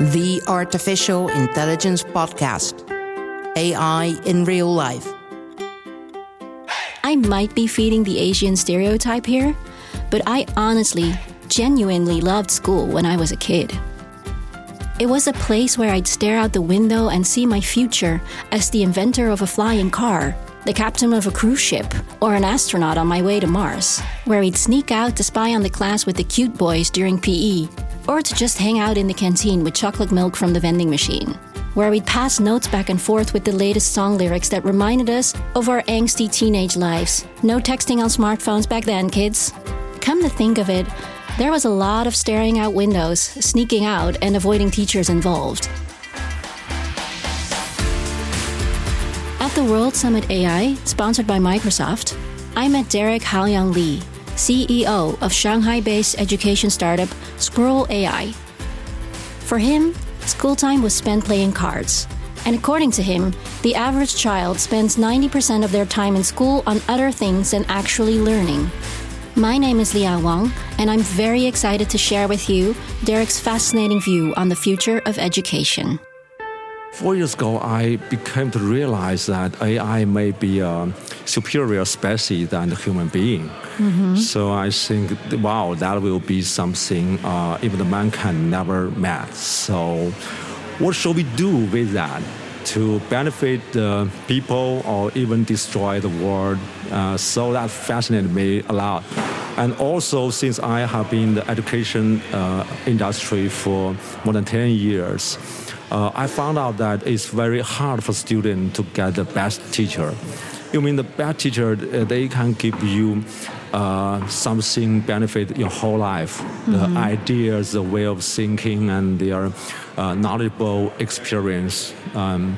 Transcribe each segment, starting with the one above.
the Artificial Intelligence Podcast AI in Real Life. I might be feeding the Asian stereotype here, but I honestly, genuinely loved school when I was a kid. It was a place where I'd stare out the window and see my future as the inventor of a flying car, the captain of a cruise ship, or an astronaut on my way to Mars, where we'd sneak out to spy on the class with the cute boys during PE or to just hang out in the canteen with chocolate milk from the vending machine, where we'd pass notes back and forth with the latest song lyrics that reminded us of our angsty teenage lives. No texting on smartphones back then, kids. Come to think of it, there was a lot of staring out windows, sneaking out, and avoiding teachers involved. At the World Summit AI, sponsored by Microsoft, I met Derek Haoyang Lee, CEO of Shanghai based education startup Squirrel AI. For him, school time was spent playing cards. And according to him, the average child spends 90% of their time in school on other things than actually learning. My name is Liang Wang, and I'm very excited to share with you Derek's fascinating view on the future of education. Four years ago, I became to realize that AI may be a superior species than the human being. Mm-hmm. So I think, wow, that will be something uh, even the man can never match. So, what should we do with that to benefit the people or even destroy the world? Uh, so that fascinated me a lot. And also, since I have been in the education uh, industry for more than 10 years, uh, I found out that it's very hard for students to get the best teacher. You mean the best teacher, uh, they can give you uh, something benefit your whole life. Mm-hmm. The ideas, the way of thinking, and their uh, knowledgeable experience. Um,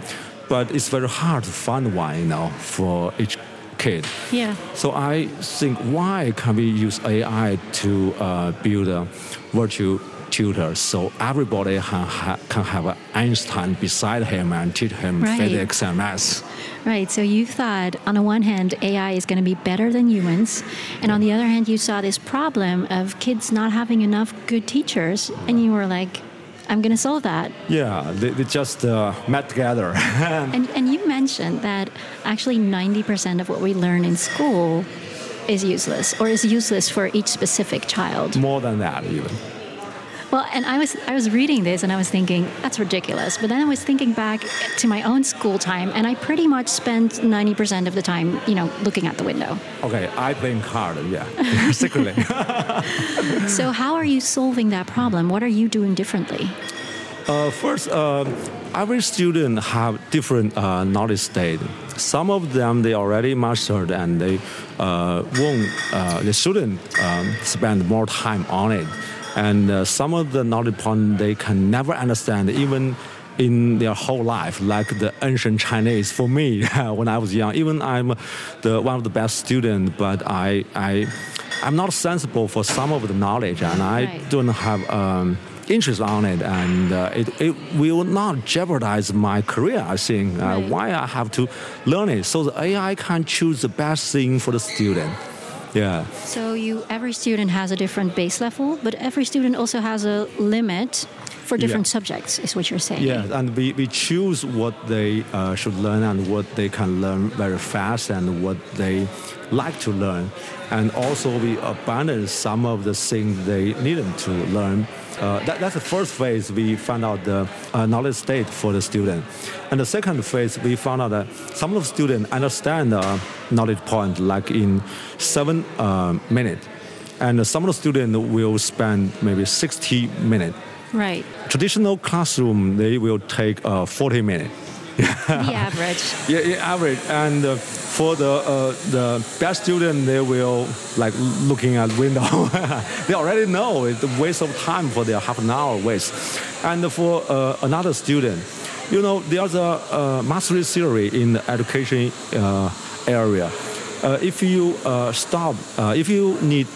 but it's very hard to find one, you know, for each kid. Yeah. So I think why can we use AI to uh, build a virtual tutor so everybody can, ha- can have Einstein beside him and teach him right. physics and math. Right. So you thought, on the one hand, AI is going to be better than humans, and on the other hand, you saw this problem of kids not having enough good teachers, and you were like, I'm going to solve that. Yeah, they, they just uh, met together. and, and you mentioned that actually 90% of what we learn in school is useless or is useless for each specific child. More than that, even. Well, and I was I was reading this and I was thinking that's ridiculous. But then I was thinking back to my own school time, and I pretty much spent ninety percent of the time, you know, looking out the window. Okay, I play card, yeah, secretly. so how are you solving that problem? What are you doing differently? Uh, first, uh, every student have different uh, knowledge state. Some of them they already mastered and they uh, won't. Uh, they shouldn't um, spend more time on it and uh, some of the knowledge point they can never understand even in their whole life like the ancient chinese. For me when i was young even i'm the one of the best students but i i i'm not sensible for some of the knowledge and i right. don't have um, interest on it. And uh, it, it will not jeopardize my career i think. Uh, right. why i have to learn it? So the ai can choose the best thing for the student yeah. So you every student has a different base level, but every student also has a limit for different yeah. subjects, is what you're saying. Yeah, and we, we choose what they uh, should learn and what they can learn very fast and what they like to learn. And also we abandon some of the things they needed to learn uh, that, that's the first phase we found out the uh, knowledge state for the student. And the second phase, we found out that some of the students understand the knowledge point like in seven uh, minutes. And some of the students will spend maybe 60 minutes. Right. Traditional classroom, they will take uh, 40 minutes. The average. Yeah, yeah average. And uh, for the uh, the best student, they will like looking at window. they already know it's a waste of time for their half an hour waste. And for uh, another student, you know, there's a, a mastery theory in the education uh, area. Uh, if you uh, stop, if you need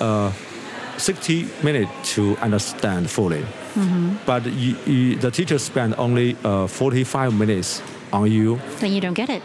60 minutes to understand fully, mm-hmm. but you, you, the teacher spend only 45 minutes on you, then you don't get it.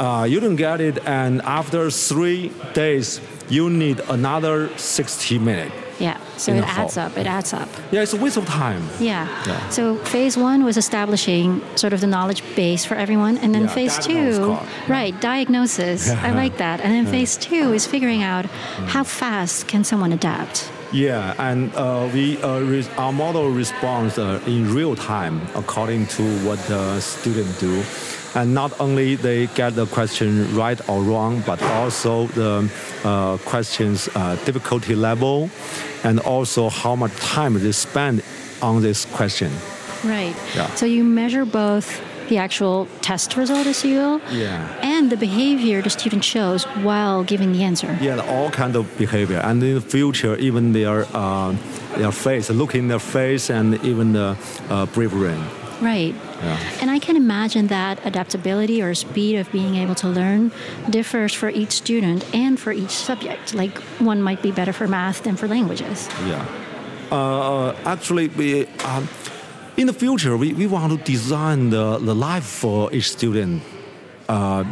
Uh, you don't get it, and after three days, you need another 60 minutes. Yeah. So it a hall. adds up. It adds up. Yeah, it's a waste of time. Yeah. Yeah. So phase one was establishing sort of the knowledge base for everyone, and then Yeah, phase two, right? Diagnosis. I like that. And then phase two is figuring out how fast can someone adapt. Yeah, and uh, we uh, re- our model responds uh, in real time according to what the student do, and not only they get the question right or wrong, but also the uh, questions uh, difficulty level, and also how much time they spend on this question. Right. Yeah. So you measure both the actual test result, as you will, Yeah. and the behavior the student shows while giving the answer. Yeah, all kind of behavior, and in the future, even their uh, their face, look in their face, and even the uh, bravery. Right. Yeah. And I can imagine that adaptability or speed of being able to learn differs for each student and for each subject. Like one might be better for math than for languages. Yeah. Uh, actually, we um, in the future we, we want to design the, the life for each student. Uh,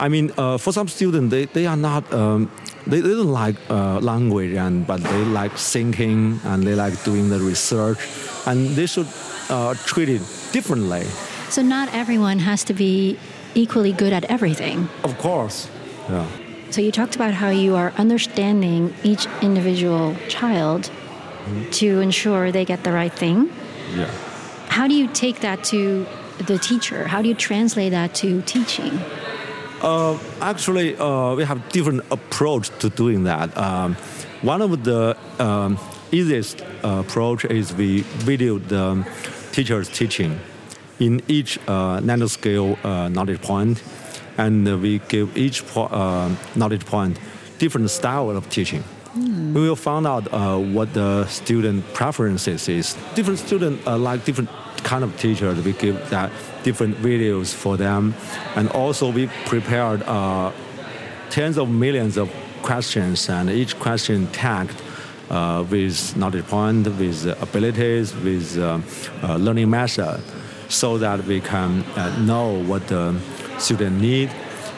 I mean, uh, for some students, they, they are not um, they, they don't like uh, language, and but they like thinking and they like doing the research, and they should uh, treat it differently. So not everyone has to be equally good at everything. Of course. Yeah. So you talked about how you are understanding each individual child to ensure they get the right thing. Yeah. How do you take that to the teacher? How do you translate that to teaching? Uh, actually, uh, we have different approach to doing that. Um, one of the um, easiest uh, approach is we video the teacher's teaching in each uh, nanoscale uh, knowledge point, and we give each po- uh, knowledge point different style of teaching. We will find out uh, what the student preferences is. Different student uh, like different kind of teachers. We give that different videos for them, and also we prepared uh, tens of millions of questions, and each question tagged uh, with knowledge point, with abilities, with uh, uh, learning method, so that we can uh, know what the student need.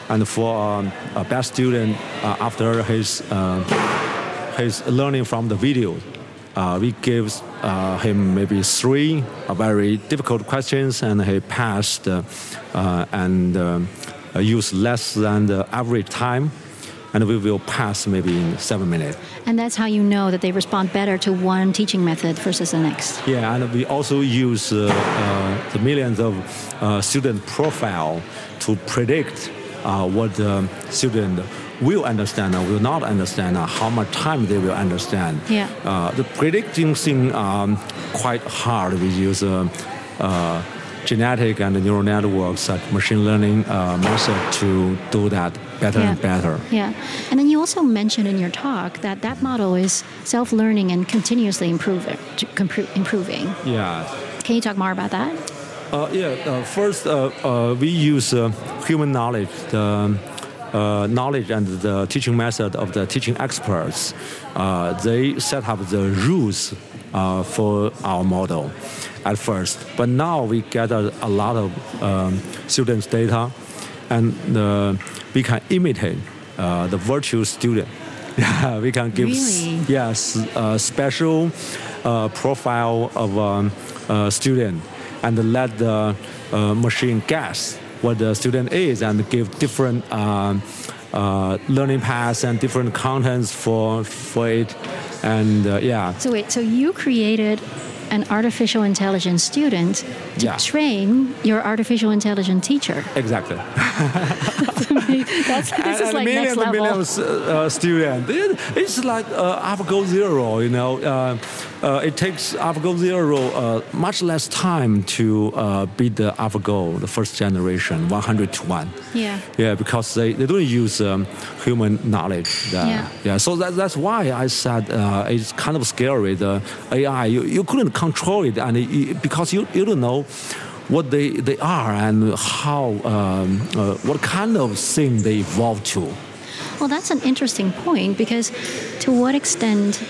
And for um, a best student, after his his learning from the video. Uh, we give uh, him maybe three uh, very difficult questions, and he passed uh, uh, and uh, used less than the average time, and we will pass maybe in seven minutes. And that's how you know that they respond better to one teaching method versus the next. Yeah, and we also use uh, uh, the millions of uh, student profile to predict uh, what the student will understand or will not understand, uh, how much time they will understand. Yeah. Uh, the predicting thing um, quite hard. We use uh, uh, genetic and neural networks, such machine learning uh, method to do that better and better. Yeah. And then you also mentioned in your talk that that model is self-learning and continuously improving. improving. Yeah. Can you talk more about that? Uh, yeah, uh, first, uh, uh, we use uh, human knowledge, the uh, knowledge and the teaching method of the teaching experts. Uh, they set up the rules uh, for our model at first, but now we gather a lot of um, students' data, and uh, we can imitate uh, the virtual student. We can give Really? yes a special uh, profile of um, a student and let the uh, machine guess what the student is and give different um, uh, learning paths and different contents for for it and uh, yeah So wait, so you created an artificial intelligence student to Yeah. train your artificial intelligence teacher. exactly That's, this is and like millions next and level. millions uh, students. It, it's like uh, AlphaGo Zero, you know. Uh, uh, it takes AlphaGo Zero uh, much less time to uh, beat the AlphaGo, the first generation, 100 to 1. Yeah. Yeah, because they, they don't use um, human knowledge. Uh, Yeah. yeah. So that, that's why I said uh, it's kind of scary. The AI, you, you couldn't control it, and it, because you, you don't know what they, they are and how um, uh, what kind of thing they evolve to. Well, that's an interesting point because to what extent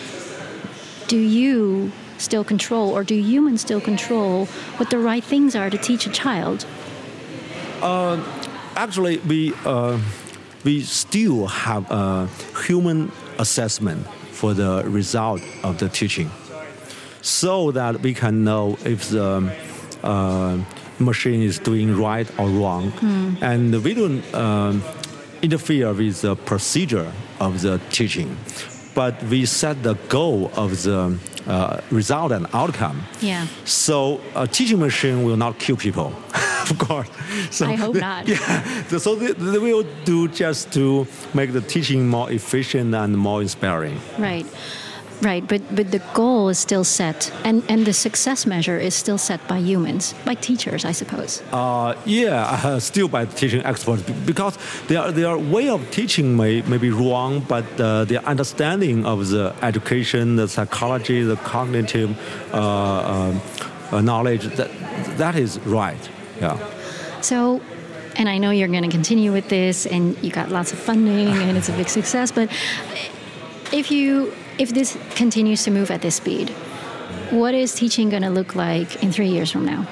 do you still control or do humans still control what the right things are to teach a child? Actually, we uh, we still have a human assessment for the result of the teaching, so that we can know if the uh, machine is doing right or wrong, and we don't um, interfere with the procedure of the teaching, but we set the goal of the uh, result and outcome. Yeah. So a teaching machine will not kill people, of course. So I hope the- not. Yeah. So they, they will do just to make the teaching more efficient and more inspiring. Right. Right, but but the goal is still set, and and the success measure is still set by humans, by teachers, I suppose. Uh, yeah, uh, still by teaching experts because their their way of teaching may, may be wrong, but uh, their understanding of the education, the psychology, the cognitive uh, um, uh, knowledge that that is right. Yeah. So, and I know you're going to continue with this, and you got lots of funding, and it's a big success. But if you if this continues to move at this speed, what is teaching going to look like in three years from now?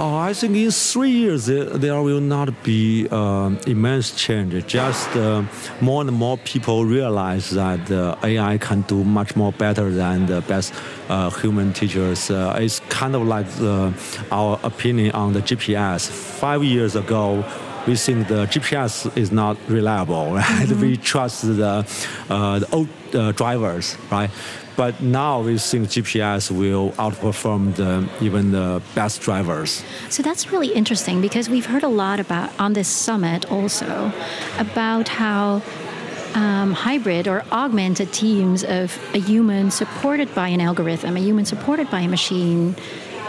Oh, I think in three years there, there will not be um, immense change. Just uh, more and more people realize that uh, AI can do much more better than the best uh, human teachers. Uh, it's kind of like the, our opinion on the GPS. Five years ago, we think the GPS is not reliable, right? We trust the, uh, the old uh, drivers, right? But now we think GPS will outperform the, even the best drivers. So that's really interesting because we've heard a lot about on this summit also about how um, hybrid or augmented teams of a human supported by an algorithm, a human supported by a machine,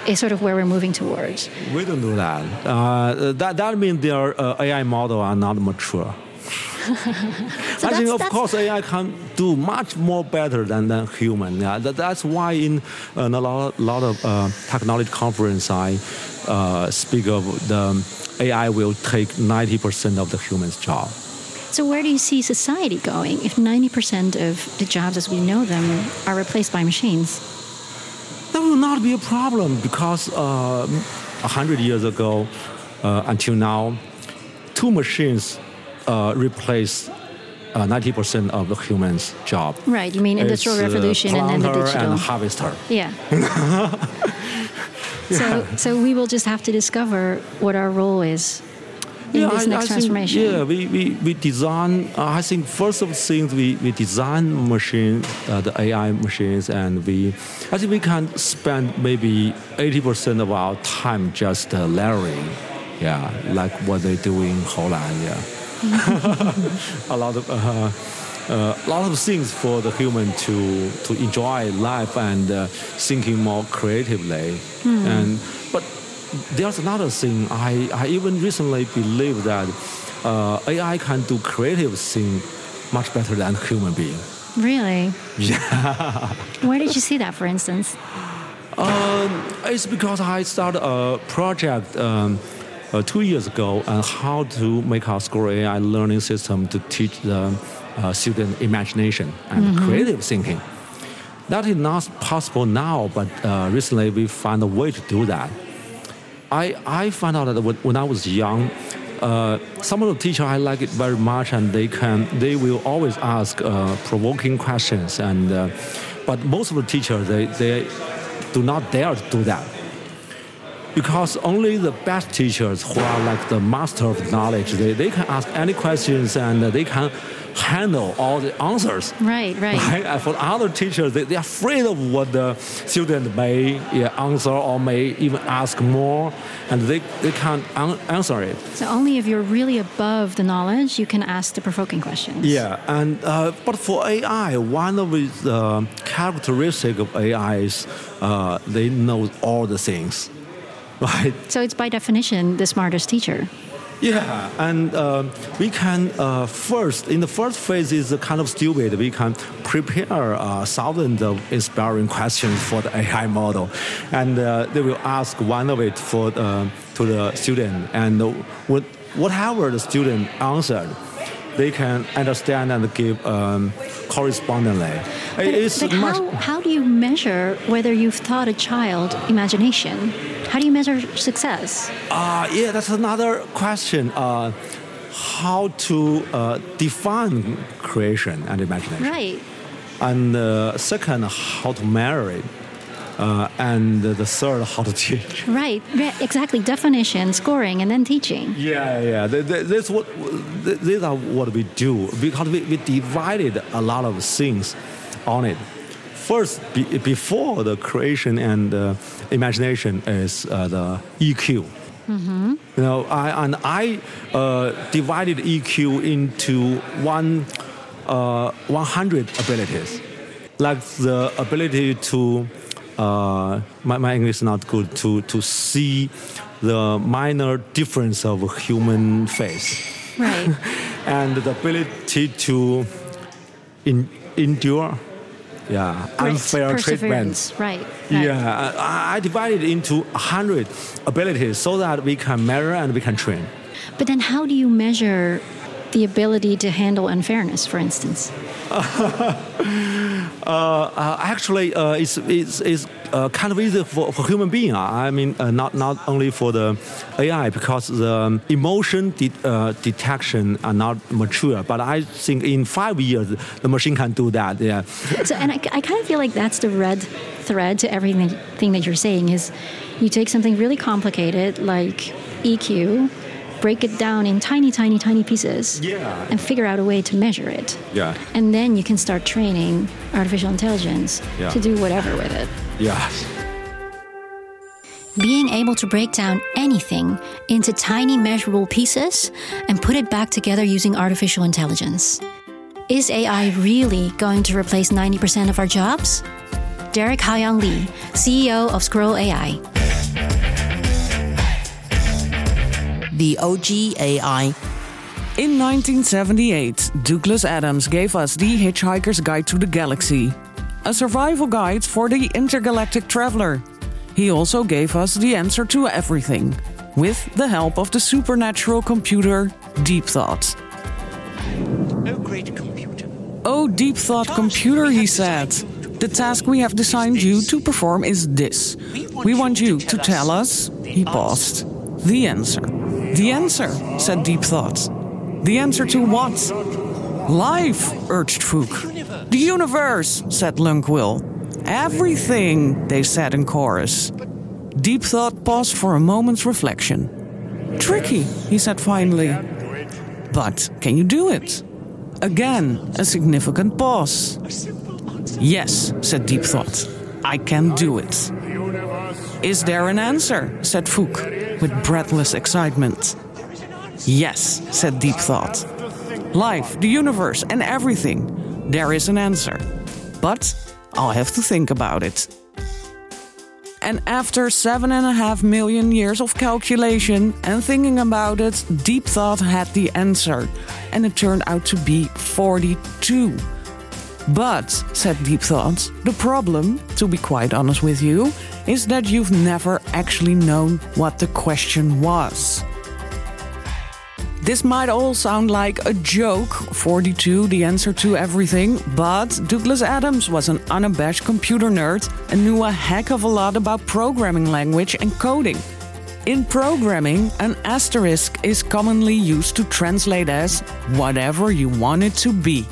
is sort of where we're moving towards. We don't do that. Uh, that that means their uh, AI model are not mature. So I think, of course, AI can do much more better than, than human. Yeah, that, that's why in uh, a lot, lot of uh, technology conference, I uh, speak of the AI will take 90% of the human's job. So where do you see society going if 90% of the jobs as we know them are replaced by machines? That will not be a problem because uh, a hundred years ago uh, until now, two machines uh, replace uh, 90% of the human's job. Right, you mean industrial It's, uh, revolution and then the planter digital. and harvester. Yeah. So, so we will just have to discover what our role is in this next think, transformation. yeah, we, we, we design, uh, I think first of things, we, we design machines, uh, the AI machines, and we, I think we can spend maybe 80% of our time just uh, layering, yeah, like what they do in Holland, yeah. a lot of, uh, uh, a lot of things for the human to, to enjoy life and uh, thinking more creatively. And, but there's another thing. I, I even recently believe that uh, AI can do creative thing much better than human being. Really? Yeah. Where did you see that, for instance? Um, it's because I started a project um, uh, two years ago on how to make our Squirrel AI learning system to teach the uh, student imagination and creative thinking. That is not possible now, but uh, recently we found a way to do that. I, I found out that when, when I was young, uh, some of the teachers I like it very much, and they can they will always ask uh, provoking questions, and uh, but most of the teachers they, they do not dare to do that because only the best teachers who are like the master of knowledge they, they can ask any questions and they can handle all the answers Right, right. Right? For other teachers, they, they're afraid of what the student may yeah, answer or may even ask more, and they, they can't an- answer it. So only if you're really above the knowledge, you can ask the provoking questions. Yeah, and uh, but for AI, one of the uh, characteristic of AI is uh, they know all the things, right? So it's by definition the smartest teacher. Yeah, and uh, we can uh, first in the first phase is kind of stupid. We can prepare uh, thousands of inspiring questions for the AI model, and uh, they will ask one of it for uh, to the student, and what, whatever the student answered, they can understand and give um, correspondingly. But, it's but much. how, how do you measure whether you've taught a child imagination? How do you measure success? Uh, yeah, that's another question. Uh, how to uh, define creation and imagination? Right. and uh, second, how to it. Uh, and the third, how to teach. Right, yeah, exactly. Definition, scoring, and then teaching. Yeah, yeah. Th- th- This what these are what we do because we, we divided a lot of things on it. First, be, before the creation and uh, imagination is uh, the EQ. Mm-hmm. You know, I, and I uh, divided EQ into one, uh, 100 abilities, like the ability to, uh, my, my English is not good, to, to see the minor difference of a human face, Right. and the ability to in, endure, yeah, unfair treatment. perseverance. Right. right. Yeah, I, I divided into 100 abilities so that we can measure and we can train. But then, how do you measure the ability to handle unfairness, for instance? Uh, actually, uh, it's, it's, it's uh, kind of easy for, for human being. uh, I mean, uh, not, not only for the AI, because the um, emotion de- uh, detection are not mature. But I think in five years, the machine can do that. Yeah. So, and I, I kind of feel like that's the red thread to everything that you're saying is you take something really complicated like EQ, break it down in tiny, tiny, tiny pieces, Yeah. and figure out a way to measure it. Yeah. And then you can start training artificial intelligence Yeah. to do whatever with it. Yes. Being able to break down anything into tiny measurable pieces and put it back together using artificial intelligence. Is AI really going to replace 90% of our jobs? Derek Haoyang Lee, CEO of Squirrel AI. The OG AI. In 1978, Douglas Adams gave us The Hitchhiker's Guide to the Galaxy, a survival guide for the intergalactic traveler. He also gave us the answer to everything, with the help of the supernatural computer Deep Thought. Oh, great computer. Oh, Deep Thought computer, he said. The task we have designed you to perform is this. We want you to tell us, he paused, the answer. The answer, said Deep Thought. The answer to what? Life, urged Fook. The universe, said Lunkwill. Everything, they said in chorus. Deep Thought paused for a moment's reflection. Tricky, he said finally. But can you do it? Again, a significant pause. Yes, said Deep Thought. I can do it. Is there an answer? said Fook, with breathless excitement. Yes, said Deep Thought. Life, the universe, and everything. There is an answer. But I'll have to think about it. And after seven and a half million years of calculation and thinking about it, Deep Thought had the answer. And it turned out to be 42. But, said Deep Thought, the problem, to be quite honest with you, is that you've never actually known what the question was. This might all sound like a joke 42, the answer to everything, but Douglas Adams was an unabashed computer nerd and knew a heck of a lot about programming language and coding. In programming, an asterisk is commonly used to translate as whatever you want it to be.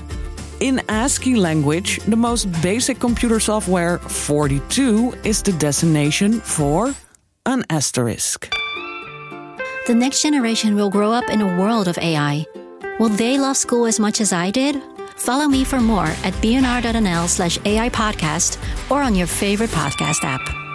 In ASCII language, the most basic computer software, 42, is the designation for an asterisk. The next generation will grow up in a world of AI. Will they love school as much as I did? Follow me for more at bnr.nl slash AI podcast or on your favorite podcast app.